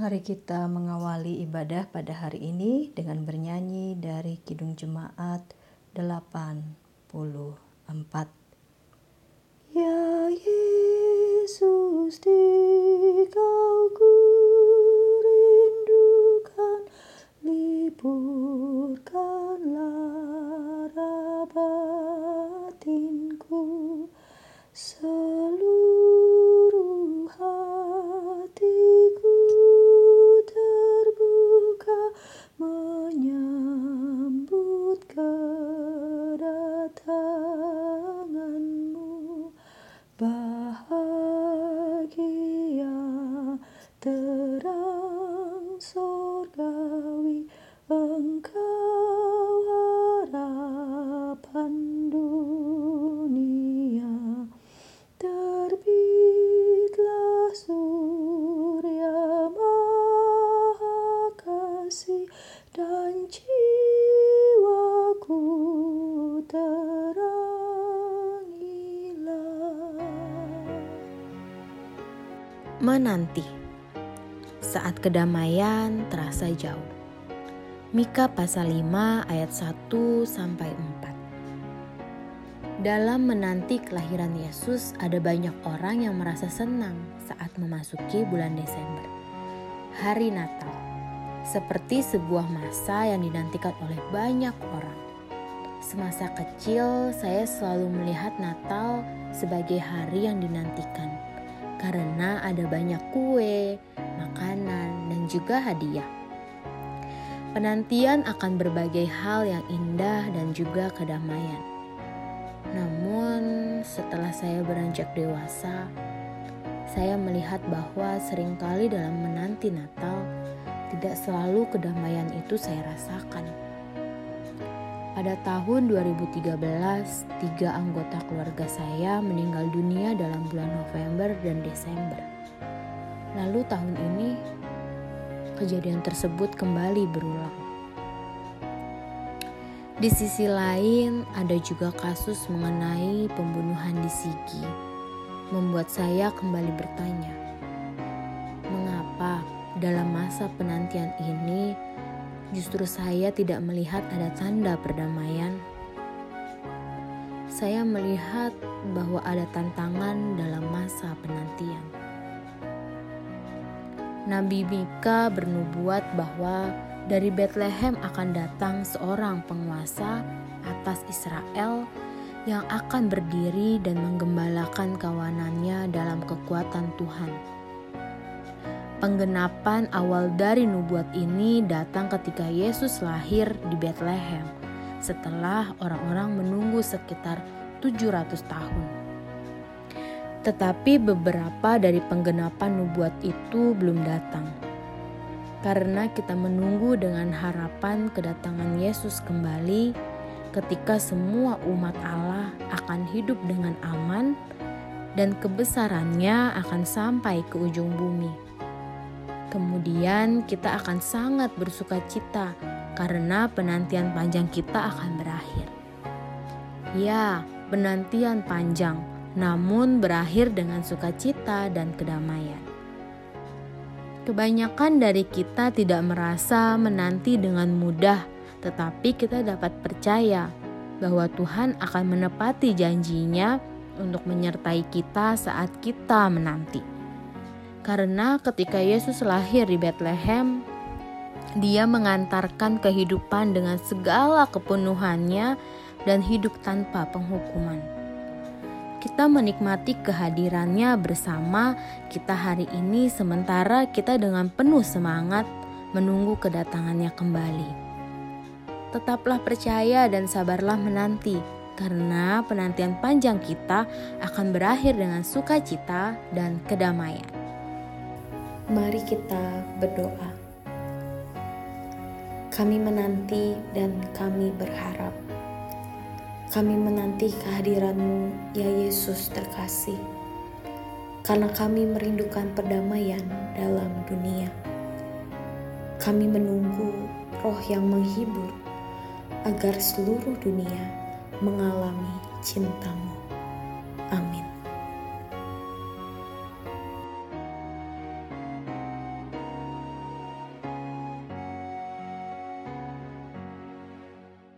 Mari kita mengawali ibadah pada hari ini dengan bernyanyi dari Kidung Jemaat 84. Menanti saat kedamaian terasa jauh. Mika pasal 5 ayat 1 sampai 4. Dalam menanti kelahiran Yesus ada banyak orang yang merasa senang saat memasuki bulan Desember. Hari Natal seperti sebuah masa yang dinantikan oleh banyak orang. Semasa kecil, saya selalu melihat Natal sebagai hari yang dinantikan karena ada banyak kue, makanan, dan juga hadiah. Penantian akan berbagai hal yang indah dan juga kedamaian. Namun, setelah saya beranjak dewasa, saya melihat bahwa sering kali dalam menanti Natal tidak selalu kedamaian itu saya rasakan. Pada tahun 2013, tiga anggota keluarga saya meninggal dunia dalam bulan November dan Desember. Lalu tahun ini, kejadian tersebut kembali berulang. Di sisi lain, ada juga kasus mengenai pembunuhan di Sigi, membuat saya kembali bertanya, mengapa dalam masa penantian ini justru saya tidak melihat ada tanda perdamaian? Saya melihat bahwa ada tantangan dalam masa penantian. Nabi Mika bernubuat bahwa dari Bethlehem akan datang seorang penguasa atas Israel yang akan berdiri dan menggembalakan kawanannya dalam kekuatan Tuhan. Penggenapan awal dari nubuat ini datang ketika Yesus lahir di Bethlehem setelah orang-orang menunggu sekitar 700 tahun. Tetapi beberapa dari penggenapan nubuat itu belum datang. Karena kita menunggu dengan harapan kedatangan Yesus kembali ketika semua umat Allah akan hidup dengan aman dan kebesarannya akan sampai ke ujung bumi. Kemudian kita akan sangat bersuka cita karena penantian panjang kita akan berakhir. Ya, penantian panjang, namun berakhir dengan sukacita dan kedamaian. Kebanyakan dari kita tidak merasa menanti dengan mudah, tetapi kita dapat percaya bahwa Tuhan akan menepati janjinya untuk menyertai kita saat kita menanti. Karena ketika Yesus lahir di Bethlehem, dia mengantarkan kehidupan dengan segala kepenuhannya dan hidup tanpa penghukuman. Kita menikmati kehadirannya bersama kita hari ini sementara kita dengan penuh semangat menunggu kedatangannya kembali. Tetaplah percaya dan sabarlah menanti karena penantian panjang kita akan berakhir dengan sukacita dan kedamaian. Mari kita berdoa. Kami menanti dan kami berharap. Kami menanti kehadiranmu, ya Yesus terkasih. Karena kami merindukan perdamaian dalam dunia. Kami menunggu roh yang menghibur agar seluruh dunia mengalami cintamu. Amin.